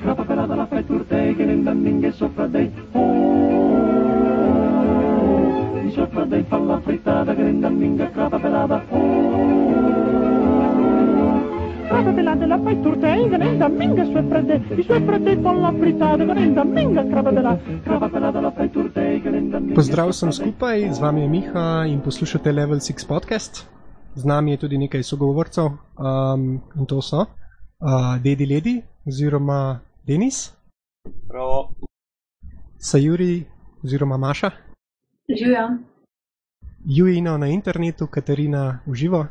Grappa pelata la fai turtei che renda minghia sopra dei oh Di sopra dei fa la frittata che renda minghia grappa pelata oh Grappa pelata la fai turtei che renda minghia sue fredde I suoi fredde fa la frittata che renda minghia grappa pelata Grappa pelata la fai turtei Pozdrav sem skupaj, z vami je Miha in poslušate Level 6 podcast. Z nami je tudi nekaj sogovorcev um, in to so uh, Dedi Ledi oziroma Denis, Prav, Sajuri oziroma Maša, Živijo. Juino na internetu, Katarina v živo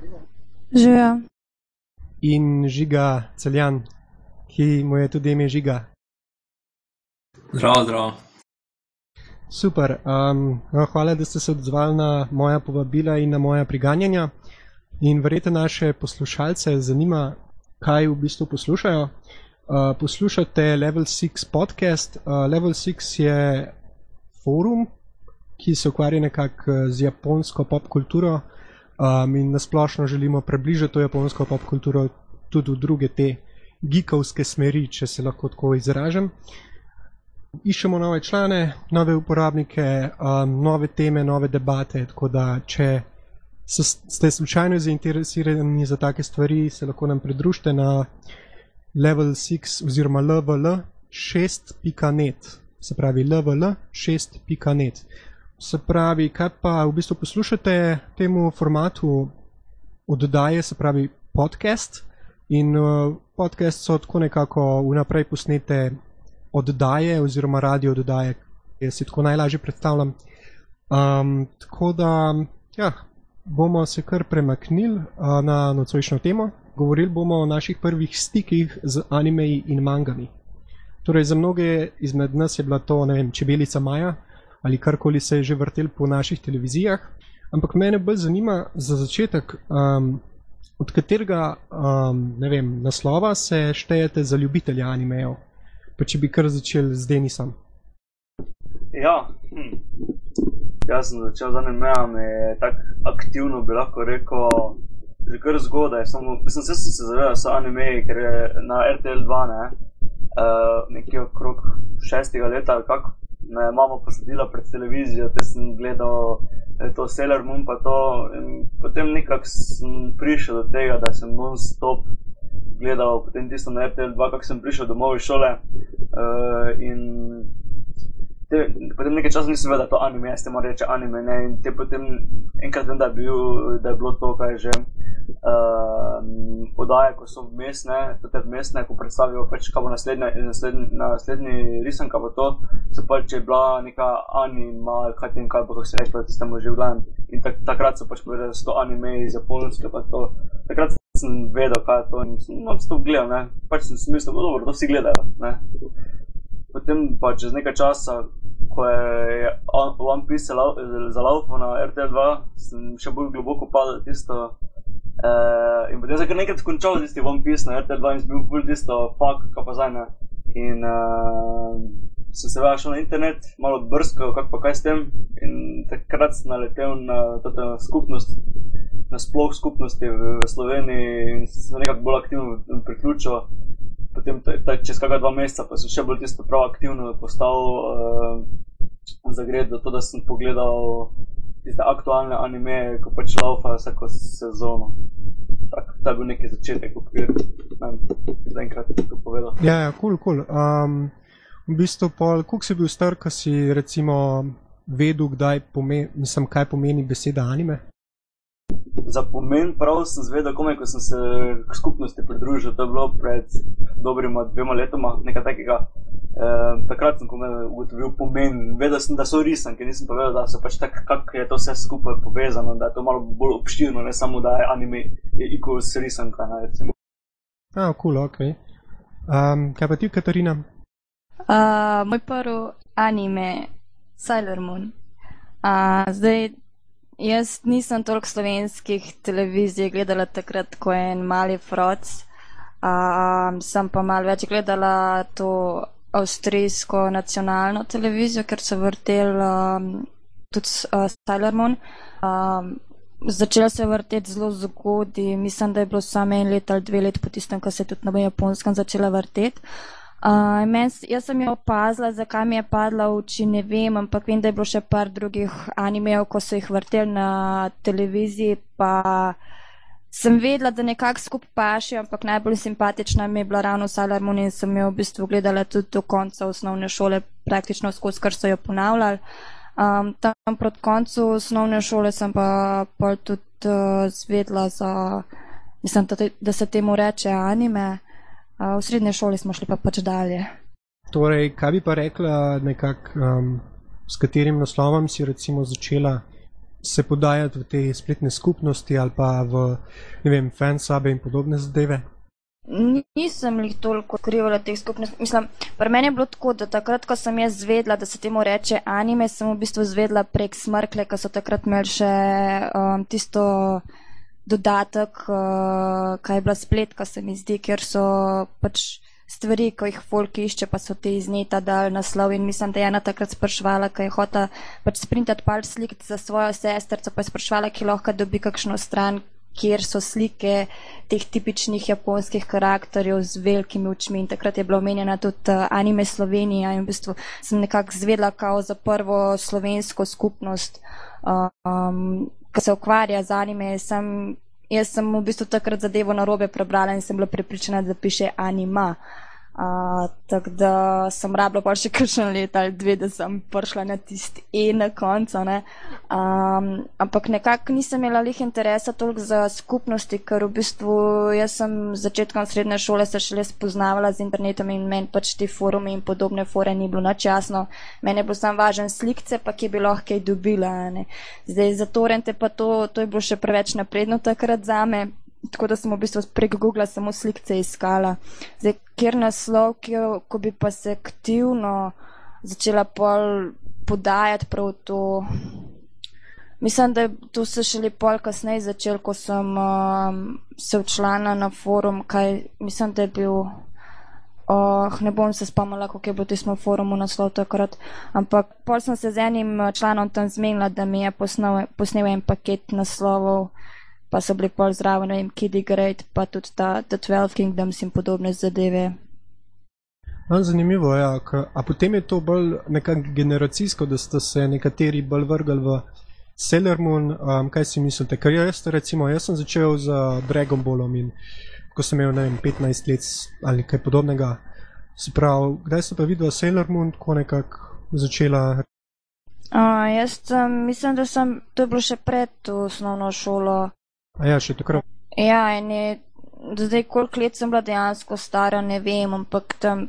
Živijo. in Žiga Celjan, ki mu je tudi ime Žiga. zdravo, zdravo. Super, um, no, hvala, da ste se odzvali na moja povabila in na moja priganjanja. In verjetno naše poslušalce zanima, kaj v bistvu poslušajo. Uh, poslušate Level 6 podcast. Uh, Level 6 je forum, ki se ukvarja nekako uh, z japonsko pop kulturo um, in nasplošno želimo približati to japonsko pop kulturo tudi v druge te geekovske smeri, če se lahko tako izražam iščemo nove člane, nove uporabnike, um, nove teme, nove debate. Tako da, če se, ste slučajno zainteresirani za take stvari, se lahko nam pridružite na level 6 oziroma lvl6.net, se pravi lvl6.net. Se pravi, kaj pa v bistvu poslušate temu formatu oddaje, se pravi podcast. In uh, podcast so tako nekako vnaprej posnete oddaje oziroma radio oddaje, jaz si tako najlažje predstavljam. Um, tako da ja, bomo se kar premaknili na nocojšnjo temo. Govorili bomo o naših prvih stikih z animeji in mangami. Torej, za mnoge izmed nas je bila to, ne vem, čebelica Maja ali karkoli se je že vrtel po naših televizijah. Ampak mene bolj zanima za začetek, um, od katerega um, ne vem, naslova se štejete za ljubitelja animejev. Pa če bi kar začel z Denisom. Ja, hm. Jaz sem začel z animejami tako aktivno, bi lahko rekel, že kar zgodaj. Samo, mislim, se sem se zavedal, da so animeji, ker je na RTL 2, ne, uh, nekje okrog šestega leta, ali kako me je mama posadila pred televizijo, te sem gledal eh, to Sailor Moon, pa to. In potem nekako sem prišel do tega, da sem non-stop gledal potem tisto na RTL 2, kako sem prišel domov iz šole. Uh, in te, potem nekaj časa nisem vedel, da je to anime, jaz te moram reči anime. Ne? In te potem enkrat vem, da je, bil, da je bilo to, kaj že. Uh, podaje, ko so vmesne, tudi vmesne, ko predstavijo, pač, kaj bo naslednja, naslednji, naslednji risanka, bo to, se pač, če je bila neka anima, kaj tem, kaj bo, kako se reče, da ste mu že v glavnem. In tak, takrat so pač povedali, da so to anime iz Japonske, pa to. Takrat sem vedel, kaj je to in sem no, to gledal, ne. Pač sem si mislil, da dobro, to vsi gledajo, ne. Potem pa čez nekaj časa, ko je One Piece zalaufal na RTL 2, sem še bolj globoko padel tisto. Uh, in potem sem kar nekaj končal z tistim One Piece na RTL 2 in sem bil bolj tisto, fuck, pa zdaj ne. In uh, sem se vrnil na internet, malo brskal, kako pa kaj s tem. In takrat sem naletel na to skupnost, na sploh skupnosti v, v Sloveniji in sem se nekako bolj aktivno priključil. Potem, ta, ta, čez kakšna dva meseca, pa sem še bolj tisto prav aktivno postal, uh, zagred do to, da sem pogledal tiste aktualne anime, ko pač laufa vsako sezono. Tak, to je bil neki začetek, okvir, zaenkrat bi to povedal. Ja, ja, kul, cool, kul. Cool. Um, v bistvu, koliko si bil star, ko si recimo vedel, kdaj pomeni, mislim, kaj pomeni beseda anime? Za pomen prav sem zvedel, komaj ko sem se k skupnosti pridružil, to je bilo pred dobrima dvema letoma, nekaj takega. E, takrat sem ugotovil pomen, vedel sem, da so risanke, nisem pa vedel, da so pač tako, kako je to vse skupaj povezano, da je to malo bolj obširno, ne samo da je anime, je ikos risanka. Ne, recimo. A, kul, cool, ok. Um, kaj pa ti, Katarina? Uh, moj prvi anime, Sailor Moon. Uh, zdaj, jaz nisem toliko slovenskih televizij gledala takrat, ko je en mali froc. Uh, sem pa malo več gledala to avstrijsko nacionalno televizijo, ker so vrteli um, tudi uh, Sailor Moon. Um, začel se vrteti zelo zgodaj. Mislim, da je bilo samo en let ali dve let po tistem, ko se je tudi na Japonskem začela vrteti. Uh, men, jaz sem jo opazila, zakaj mi je padla v oči, ne vem, ampak vem, da je bilo še par drugih animejev, ko so jih vrteli na televiziji, pa sem vedela, da nekako skupaj paši, ampak najbolj simpatična mi je bila ravno Sailor Moon in sem jo v bistvu gledala tudi do konca osnovne šole, praktično skozi, kar so jo ponavljali. Um, tam proti koncu osnovne šole sem pa pol tudi uh, zvedla za, mislim, da, da se temu reče anime. V srednji šoli smo šli pa pač dalje. Torej, kaj bi pa rekla, nekak, um, s katerim naslovom si recimo začela se podajati v te spletne skupnosti ali pa v, ne vem, fansabe in podobne zadeve? Nisem jih toliko odkrivala teh skupnosti. Mislim, pri meni je bilo tako, da takrat, ko sem jaz zvedla, da se temu reče anime, sem v bistvu zvedla prek smrkle, ko so takrat imeli še um, tisto dodatek, uh, kaj je bila spletka, se mi zdi, ker so pač stvari, ko jih folk išče, pa so te iz neta dal naslov in mislim, da je ena takrat sprašvala, kaj je hota pač sprintati par slik za svojo sestrco, pa je sprašvala, ki lahko dobi kakšno stran, kjer so slike teh tipičnih japonskih karakterjev z velikimi očmi. In takrat je bila omenjena tudi uh, anime Slovenija in v bistvu sem nekako zvedla kao za prvo slovensko skupnost, uh, um, ki se ukvarja z anime. Sem, jaz sem v bistvu takrat zadevo na robe prebrala in sem bila prepričana, da piše anima. Tako da sem rabila pa še kakšen let ali dve, da sem prišla na tisti E na koncu. Ne. Um, ampak nekako nisem imela lih interesa toliko za skupnosti, ker v bistvu jaz sem začetkom srednje šole se šele spoznavala z internetom in meni pač ti forumi in podobne fore ni bilo načasno. Meni je bil sam važen slikce, pa ki bi lahko kaj dobila. Ne. Zdaj za torrente pa to, to je bilo še preveč napredno takrat za me. Tako da sem v bistvu prek Google samo slike iskala. Zdaj, kjer naslov, kjer, ko bi pa se aktivno začela pol podajati prav to. Mislim, da to se šele pol kasneje začel, ko sem um, se včlana na forum, kaj mislim, da je bil. Oh, ne bom se spomnila, kako je bilo tismo forumu naslov takrat, ampak pol sem se z enim članom tam zmenila, da mi je posnel, posnel en paket naslovov pa so bili pol zraven, ne vem, Kiddy Great, pa tudi ta The Twelve Kingdoms in podobne zadeve. No, zanimivo je, ja, a potem je to bolj nekako generacijsko, da ste se nekateri bolj vrgali v Sailor Moon, um, kaj si mislite? Ker jaz, recimo, jaz sem začel z Dragon Ballom in ko sem imel, ne vem, 15 let ali kaj podobnega. Se pravi, kdaj ste pa videli Sailor Moon, tako nekako začela? Uh, jaz um, mislim, da sem, to je bilo še pred osnovno šolo. A ja, še takrat. Ja, in je, zdaj koliko let sem bila dejansko stara, ne vem, ampak tam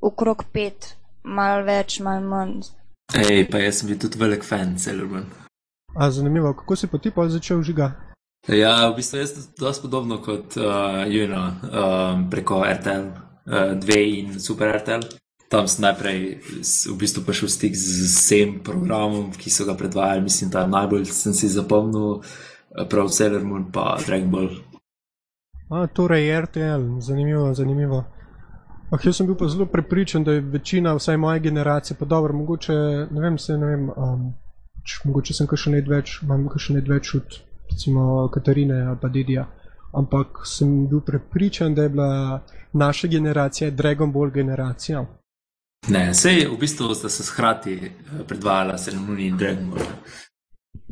okrog pet, malo več, malo manj. Ej, pa jaz sem bil tudi velik fan Sailor Moon. A zanimivo, kako si pa ti pa začel žiga? Ja, v bistvu je dosti podobno kot uh, Juno uh, preko RTL uh, 2 in Super RTL. Tam sem najprej v bistvu prišel v stik z vsem programom, ki so ga predvajali. Mislim, da najbolj sem si zapomnil prav Sailor Moon pa Dragon Ball. A, torej RTL, zanimivo, zanimivo. Ah, jaz sem bil pa zelo prepričan, da je večina, vsaj moje generacije, pa dobro, mogoče, ne vem, se ne vem, um, č, mogoče sem kakšen let več, imam kakšen let več od, recimo, Katarine ali pa Didija, ampak sem bil prepričan, da je bila naša generacija Dragon Ball generacija. Ne, sej v bistvu sta se skrati eh, predvajala Sailor Moon in Dragon Ball.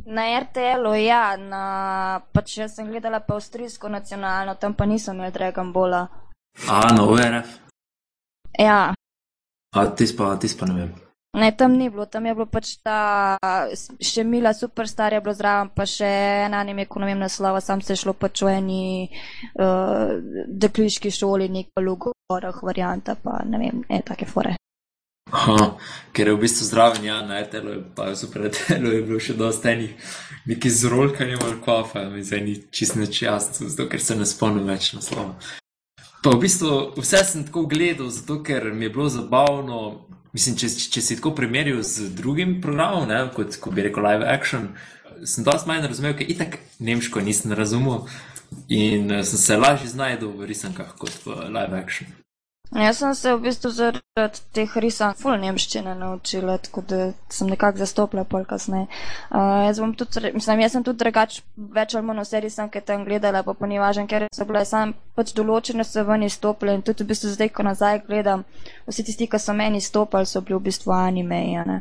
Na RTL-u, ja, na, pač jaz sem gledala pa avstrijsko nacionalno, tam pa nisem imel Dragon Balla. A, na ORF? Ja. A, tis pa, tis pa ne vem. Ne, tam ni bilo, tam je bilo pač ta, še Mila Superstar je bilo zraven, pa še en anime, ko ne vem naslova, sam se šlo pač v eni uh, dekliški šoli, neko lugorah varianta, pa ne vem, ne, take fore. Aha, ker je v bistvu zdraven, ja, na RTL-u, pa v Super RTL-u je bilo še dosta enih, neki zrolkanje ali kofa, mi zdaj ni čist neč jasno, zato ker se ne spomnim več na slovo. Pa v bistvu vse sem tako gledal, zato ker mi je bilo zabavno, mislim, če, če si tako primerjal z drugim programom, ne, kot ko bi rekel live action, sem dosti manj razumel, ker itak nemško nisem razumel in sem se lažje znajdel v risankah kot v live action. Jaz sem se v bistvu zaradi teh risank ful nemščine naučila, tako da sem nekako zastopila pol kasneje. Uh, jaz tudi, mislim, jaz sem tudi drugač več ali manj vse risanke tam gledala, pa po nivažen, ker so bile sam pač določene so ven izstopile in tudi v bistvu zdaj, ko nazaj gledam, vsi tisti, ki so meni izstopali, so bili v bistvu anime, ne.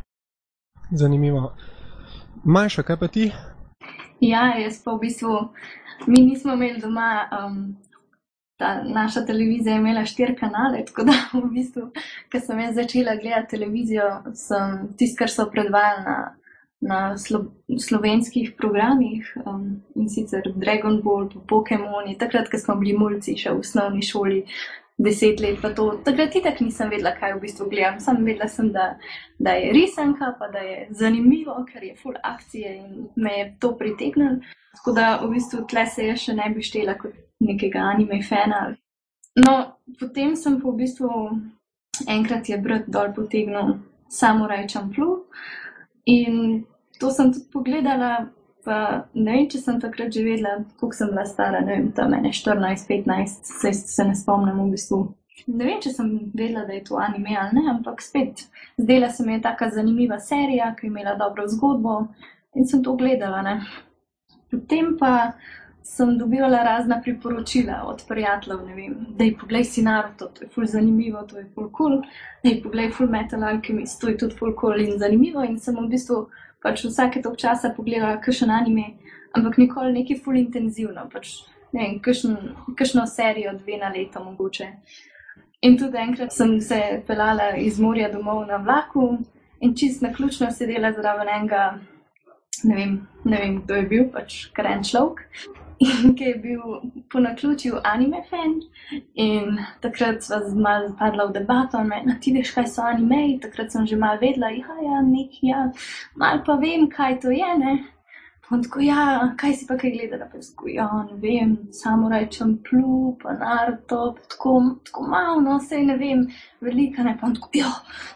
Zanimivo. Majša, kaj pa ti? Ja, jaz pa v bistvu, mi nismo imeli doma, um, ta naša televizija je imela štiri kanale, tako da v bistvu, ko sem jaz začela gledati televizijo, sem tisto, kar so predvajali na, na slo, slovenskih programih um, in sicer Dragon Ball, pa Pokémoni, takrat, ko smo bili mulci še v osnovni šoli. Deset let to. Takrat itak nisem vedela, kaj v bistvu gledam. Sam vedela sem, da, da je risanka, pa da je zanimivo, ker je full akcije in me je to pritegnilo. Tako da v bistvu tle se jaz še ne bi štela kot nekega anime fana. No, potem sem pa v bistvu enkrat je brat dol potegnil Samurai Champloo in to sem tudi pogledala, pa ne vem, če sem takrat že vedela, koliko sem bila stara, ne vem, tam mene 14, 15, se, se ne spomnim v bistvu. Ne vem, če sem vedela, da je to anime ali ne, ampak spet zdela se mi je taka zanimiva serija, ki je imela dobro zgodbo in sem to gledala. Ne. Potem pa sem dobivala razna priporočila od prijateljev, ne vem, da je poglej si Naruto, to je ful zanimivo, to je ful cool, da je poglej ful Metal Alchemist, to je tudi ful cool in zanimivo in sem v bistvu pač vsake tok časa pogledala kakšen anime, ampak nikoli neki ful intenzivno, pač ne vem, kakšen, kakšno serijo dve na leto mogoče. In tudi enkrat sem se pelala iz morja domov na vlaku in čist na ključno sedela zraven enega, ne vem, ne vem, kdo je bil, pač karen človek, in ki je bil po naključju anime fan. In takrat sva z- malo padla v debato, in me, "Na, ti veš, kaj so anime, takrat sem že malo vedela, ja, ja, nek, ja, malo pa vem, kaj to je, ne. On tako, ja, kaj si pa kaj gledala? Pa tako, ja, ne vem, Samurai Champloo, pa Naruto, pa tako, tako malo, no, sej ne vem, velika ne, pa on tako, ja,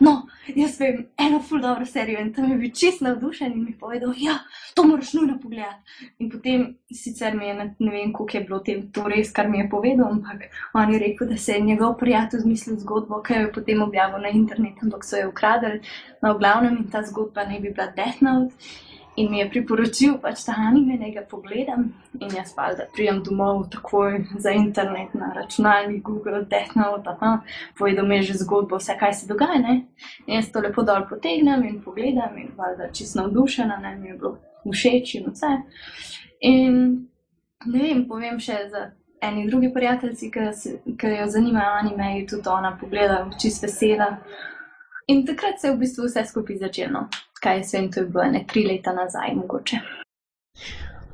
no, jaz vem, eno ful dobro serijo in tam je bil čist navdušen in mi je povedal, ja, to moraš nujno pogledati. In potem sicer mi je, ne, ne vem, koliko je bilo tem, to res, kar mi je povedal, ampak on je rekel, da se je njegov prijatelj zmislil zgodbo, ki jo je potem objavil na internetu, ampak so jo ukradli, no, v glavnem in ta zgodba naj bi bila Death Note. In mi je priporočil pač ta anime, da ga pogledam. In jaz pa da prijem domov takoj za internet na računalnik, Google, Death Note, aha, povedal mi je že zgodbo, vse kaj se dogaja, ne. In jaz to lepo dol potegnem in pogledam in valjda čisto navdušena, ne, mi je bilo všeč in vse. In ne vem, povem še za eni drugi prijateljici, ki, jo zanimajo anime, tudi ona pogledala, čist vesela. In takrat se je v bistvu vse skupaj začelo. Kaj se vem, to je bilo ene tri leta nazaj, mogoče.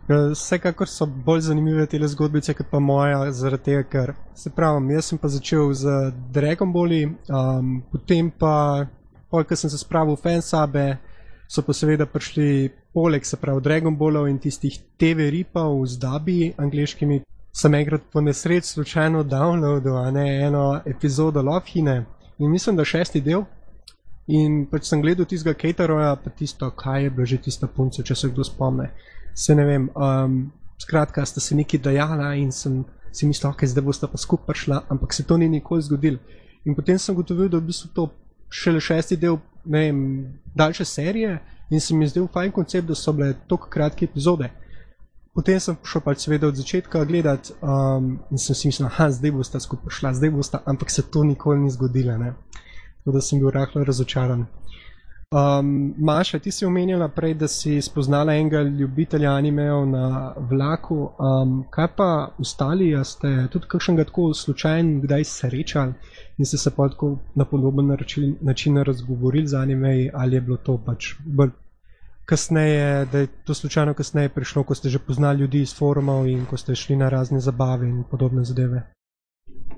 Eh, Vsekakor so bolj zanimive te zgodbice kot pa moja, zaradi tega, ker se pravim, jaz sem pa začel z Dragon Balli, um, potem pa, pol, ko sem se spravil v fansabe, so pa seveda prišli poleg, se pravi, Dragon Ballov in tistih TV ripov z dabi angliškimi. Sem enkrat po nesreč slučajno downloadil a ne, eno epizodo Lovhine in mislim, da šesti del. In pač sem gledal tistega Cateroja, pa tisto, kaj je bilo že tista punca, če se kdo spomne. Se ne vem, um, skratka, sta se nekaj dajala in sem si mislil, ok, zdaj bosta pa skupaj šla, ampak se to ni nikoli zgodilo. In potem sem gotovil, da je v bistvu to šele šesti del, vem, daljše serije in se mi je zdel fajn koncept, da so bile tako kratke epizode. Potem sem šel pač seveda od začetka gledati um, in sem si mislil, da zdaj bosta skupaj šla, zdaj bosta, ampak se to nikoli ni zgodilo. Ne? Tako da sem bil rahlo razočaran. Um, Maša, ti si omenjala prej, da si spoznala enega ljubitelja animejev na vlaku. Um, kaj pa ostali, a ste tudi kakšnega tako slučajno kdaj srečali in ste se pa tako na podoben način, način razgovorili z animeji, ali je bilo to pač bolj kasneje, da je to slučajno kasneje prišlo, ko ste že poznali ljudi iz forumov in ko ste šli na razne zabave in podobne zadeve.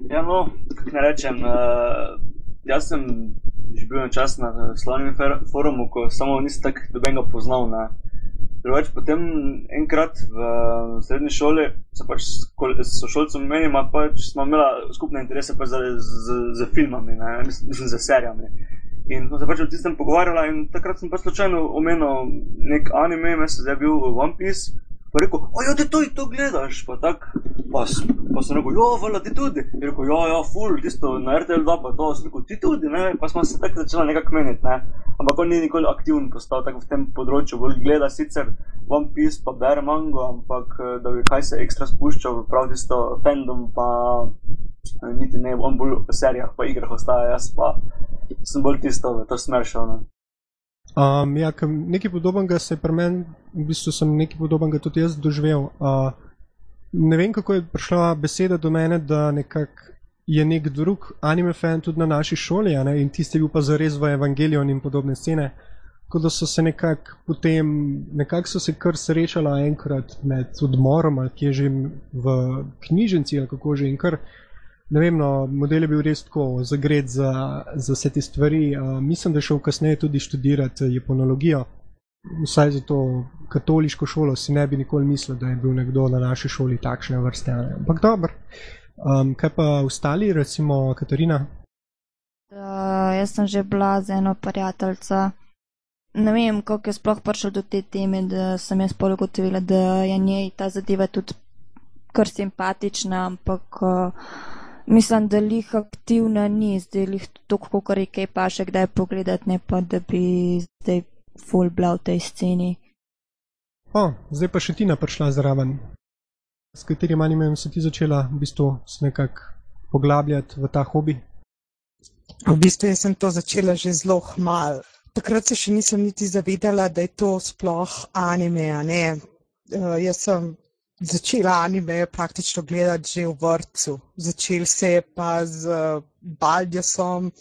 Ja, no, kako ne rečem, uh, jaz sem že bil en čas na slavnem fer- forumu, ko samo nisem tako dobenega poznal. Ne. Drugač, potem enkrat v srednji šoli, se pač s sošolcem menima, pač smo imeli skupne interese pač za, z, z filmami, ne, mislim, za serijami. In smo se pač o tistem pogovarjali, in takrat sem pač slučajno omenil nek anime, mislim, da je bil One Piece. Pa rekel, ojo, ti to, to gledaš, pa tak, pa, pa sem rekel, jo, vala, ti tudi. Je rekel, ja, ja, full, tisto na RTL 2, pa to, sem rekel, ti tudi, ne, pa smo se tako začeli nekako meniti, ne. Ampak on ni nikoli aktiven postal tako v tem področju, bolj gleda sicer One Piece, pa bere mango, ampak eh, da bi kaj se ekstra spuščal, v prav tisto fandom, pa eh, niti ne, on bolj v serijah, pa igrah ostaja, jaz pa sem bolj tisto, v to smer šel, ne. Um, ja, nekaj podobnega se je pri meni, v bistvu sem nekaj podobnega tudi jaz doživel. Uh, ne vem, kako je prišla beseda do mene, da nekako je nek drug anime fan tudi na naši šoli, ne, in tisti je bil pa zares v Evangelion in podobne scene. Tako da so se nekako potem, nekako so se kar srečala enkrat med odmorom, ali kje že v knjižnici, ali kako že in kar. Ne vem, no, model je bil res tako zagret za, za vse te stvari. Uh, mislim, da je šel kasneje tudi študirati japonologijo. Vsaj za to katoliško šolo si ne bi nikoli mislil, da je bil nekdo na naši šoli takšne vrste. ne. Ampak dobro. Um, kaj pa ostali, recimo Katarina? Uh, jaz sem že bila z eno prijateljico. Ne vem, kako je sploh prišel do te teme, da sem jaz pol ugotovila, da je njej ta zadeva tudi kar simpatična, ampak uh, mislim, da lih aktivna ni, zdaj lih toliko, kot je kaj pa še kdaj pogledati, ne pa da bi zdaj full bila v tej sceni. O, zdaj pa še Tina prišla zraven. S katerim animem si ti začela v bistvu se nekako poglabljati v ta hobi? V bistvu sem to začela že zelo hmal. Takrat se še nisem niti zavedala, da je to sploh anime. a ne. Uh, jaz sem začela anime praktično gledati že v vrtu. Začel se je pa z uh, Baldjasom,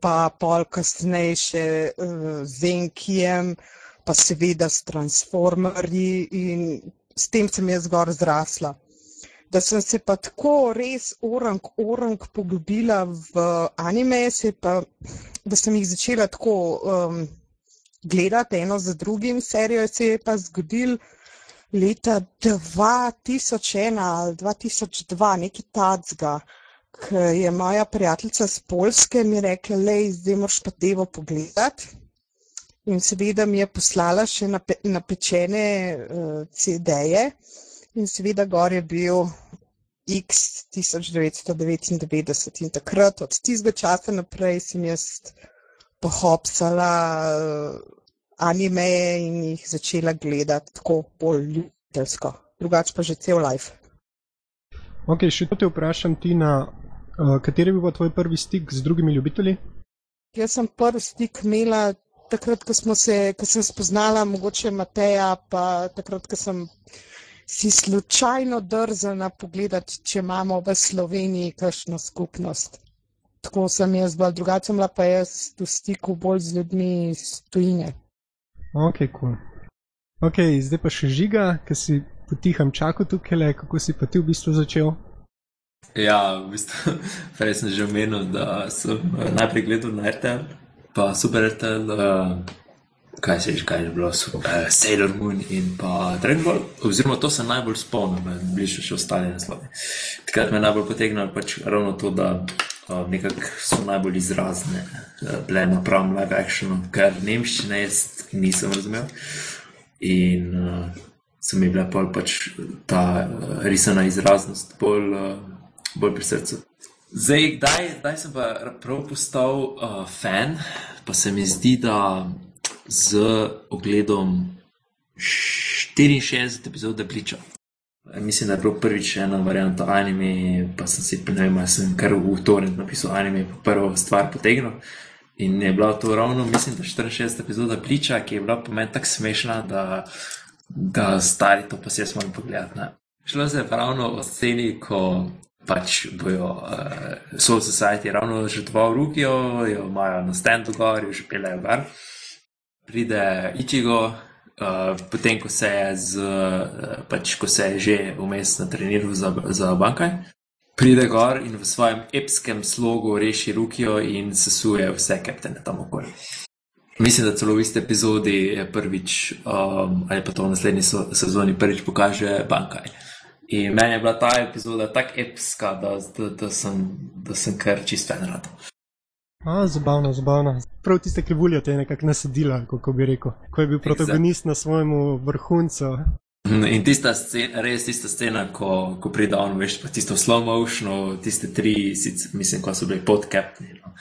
pa pol kasneje še uh, z Enkijem, pa seveda s Transformerji in s tem sem jaz gor zrasla da sem se pa tako res orang, orang poglobila v anime, se pa, da sem jih začela tako um, gledati eno za drugim, serijo se je pa zgodil leta 2001 ali 2002, nekaj tacga, ko je moja prijateljica z Polske mi rekla, lej, zdaj moraš pa devo pogledati. In seveda mi je poslala še nape, napečene uh, CD-je. In seveda gor je bil X 1999 in takrat, od tistega časa naprej, sem jaz pohopsala uh, anime in jih začela gledati tako bolj ljubiteljsko, drugače pa že cel life. Ok, še to te vprašam, Tina, uh, kateri bi bil tvoj prvi stik z drugimi ljubitelji? Jaz sem prvi stik imela takrat, ko, se, ko sem spoznala mogoče Mateja, pa takrat, ko sem si slučajno drzala pogledati, če imamo v Sloveniji kakšno skupnost. Tako sem jaz bila, drugače sem bila pa jaz v stiku bolj z ljudmi iz tujine. Ok. Cool. Ok, zdaj pa še žiga, ki si potiham čakal tukaj, le, kako si pa ti v bistvu začel. Ja, v bistvu, prej sem že omenil, da sem eh, najprej gledal na RTL, pa Super RTL, uh, kaj se je že kaj je bilo, super, uh, Sailor Moon in pa Dragon Ball, oziroma to se najbolj spomnim, bližje še ostali naslovi. Takrat me najbolj potegnilo pač ravno to, da nekako so najbolj izrazne uh, bile napram live actionu, ker nemščine jaz nisem razumel. In uh, so mi bile pol pač ta uh, risana izraznost bolj, uh, bolj pri srcu. Zdaj, kdaj, kdaj sem pa prav postal uh, fan, pa se mi zdi, da z ogledom 64 epizode Bliča. Mislim, da je bilo prvič ena varianta anime, pa sem si vem, ali sem kar v torek napisal anime, pa prvo stvar potegnil. In je bila to ravno, mislim, da 64 epizoda Bliča, ki je bila po meni tako smešna, da, da stari to pa si jaz moram pogledati. Ne. Šlo se je ravno o sceni, ko pač bojo uh, Soul Society ravno žrtvoval Rukijo, jo imajo na standu gor, jo že pelejo gor. Pride Ichigo, uh, potem ko se je, z, uh, pač, ko se je že vmes natreniral za, za bankaj, pride gor in v svojem epskem slogu reši Rukijo in sesuje vse kaptene tam okoli. Mislim, da celo v isti epizodi je prvič, um, ali pa to v naslednji so, sezoni prvič pokaže bankaj. In meni je bila ta epizoda tako epska, da, da, da, sem, da sem kar čist fan rad. A, zabavno, zabavno. Prav tiste krivulje te je nekako nasedila, kako bi rekel. Ko je bil protagonist na svojem vrhuncu. In tista scena, res tista scena, ko, ko pride on, veš, pa tisto slow motion, tiste tri, sicer, mislim, ko so bili podkapni. No.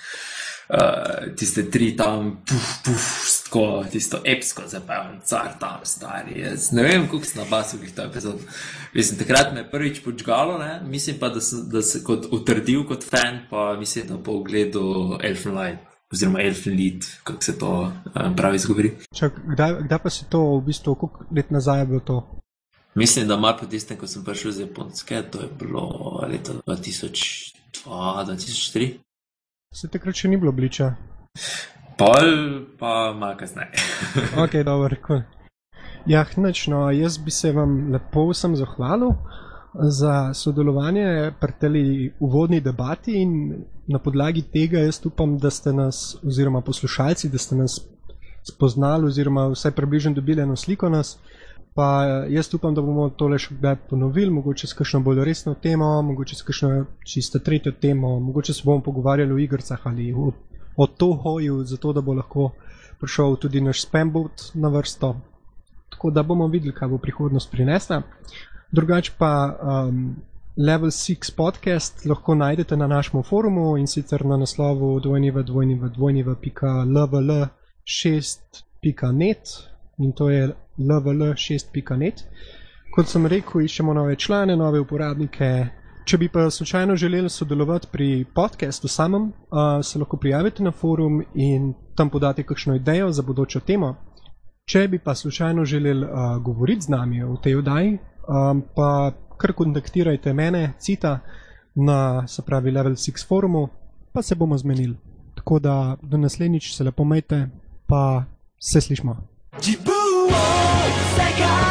Uh, tiste tri tam, puf, puf, tako, tisto epsko zapevanje, car tam, stari. Jaz ne vem, kako sem na basu, ki to epizod. Mislim, takrat me je prvič počgalo, ne? mislim pa, da sem da se kot utrdil kot fan, pa mislim, da po ogledu Elfen Light. Oziroma, Elfen Lead, kako se to um, pravi, izgovori. Čak, kdaj, kdaj pa se to, v bistvu, koliko let nazaj je bilo to? Mislim, da malo po tistem, ko sem prišel z Japonske, to je bilo leta 2002-2003. Se takrat še ni bilo bliča. Pol pa malo kasneje. ok, dobro, cool. Ja, nočno, jaz bi se vam lepo vsem zahvalil za sodelovanje pri tej uvodni debati in na podlagi tega jaz upam, da ste nas, oziroma poslušalci, da ste nas spoznali oziroma vsaj približno dobili eno sliko nas. Pa jaz upam, da bomo tole še kdaj ponovili, mogoče s kakšno bolj resno temo, mogoče s kakšno čisto tretjo temo, mogoče se bomo pogovarjali o igrah ali o, o tohoju, zato da bo lahko prišel tudi naš spambot na vrsto. Tako da bomo videli, kaj bo prihodnost prinesla. Drugač pa um, Level 6 podcast lahko najdete na našem forumu in sicer na naslovu dvojni.dvojni.6.net in to je lvl6.net. Kot sem rekel, iščemo nove člane, nove uporabnike. Če bi pa slučajno želeli sodelovati pri podkastu samem, uh, se lahko prijavite na forum in tam podate kakšno idejo za bodočo temo. Če bi pa slučajno želeli uh, govoriti z nami v tej oddaji, um, pa kar kontaktirajte mene, Cita, na se pravi Level 6 forumu, pa se bomo zmenili. Tako da do naslednjič se lepo majte, pa se slišmo. 自分を世界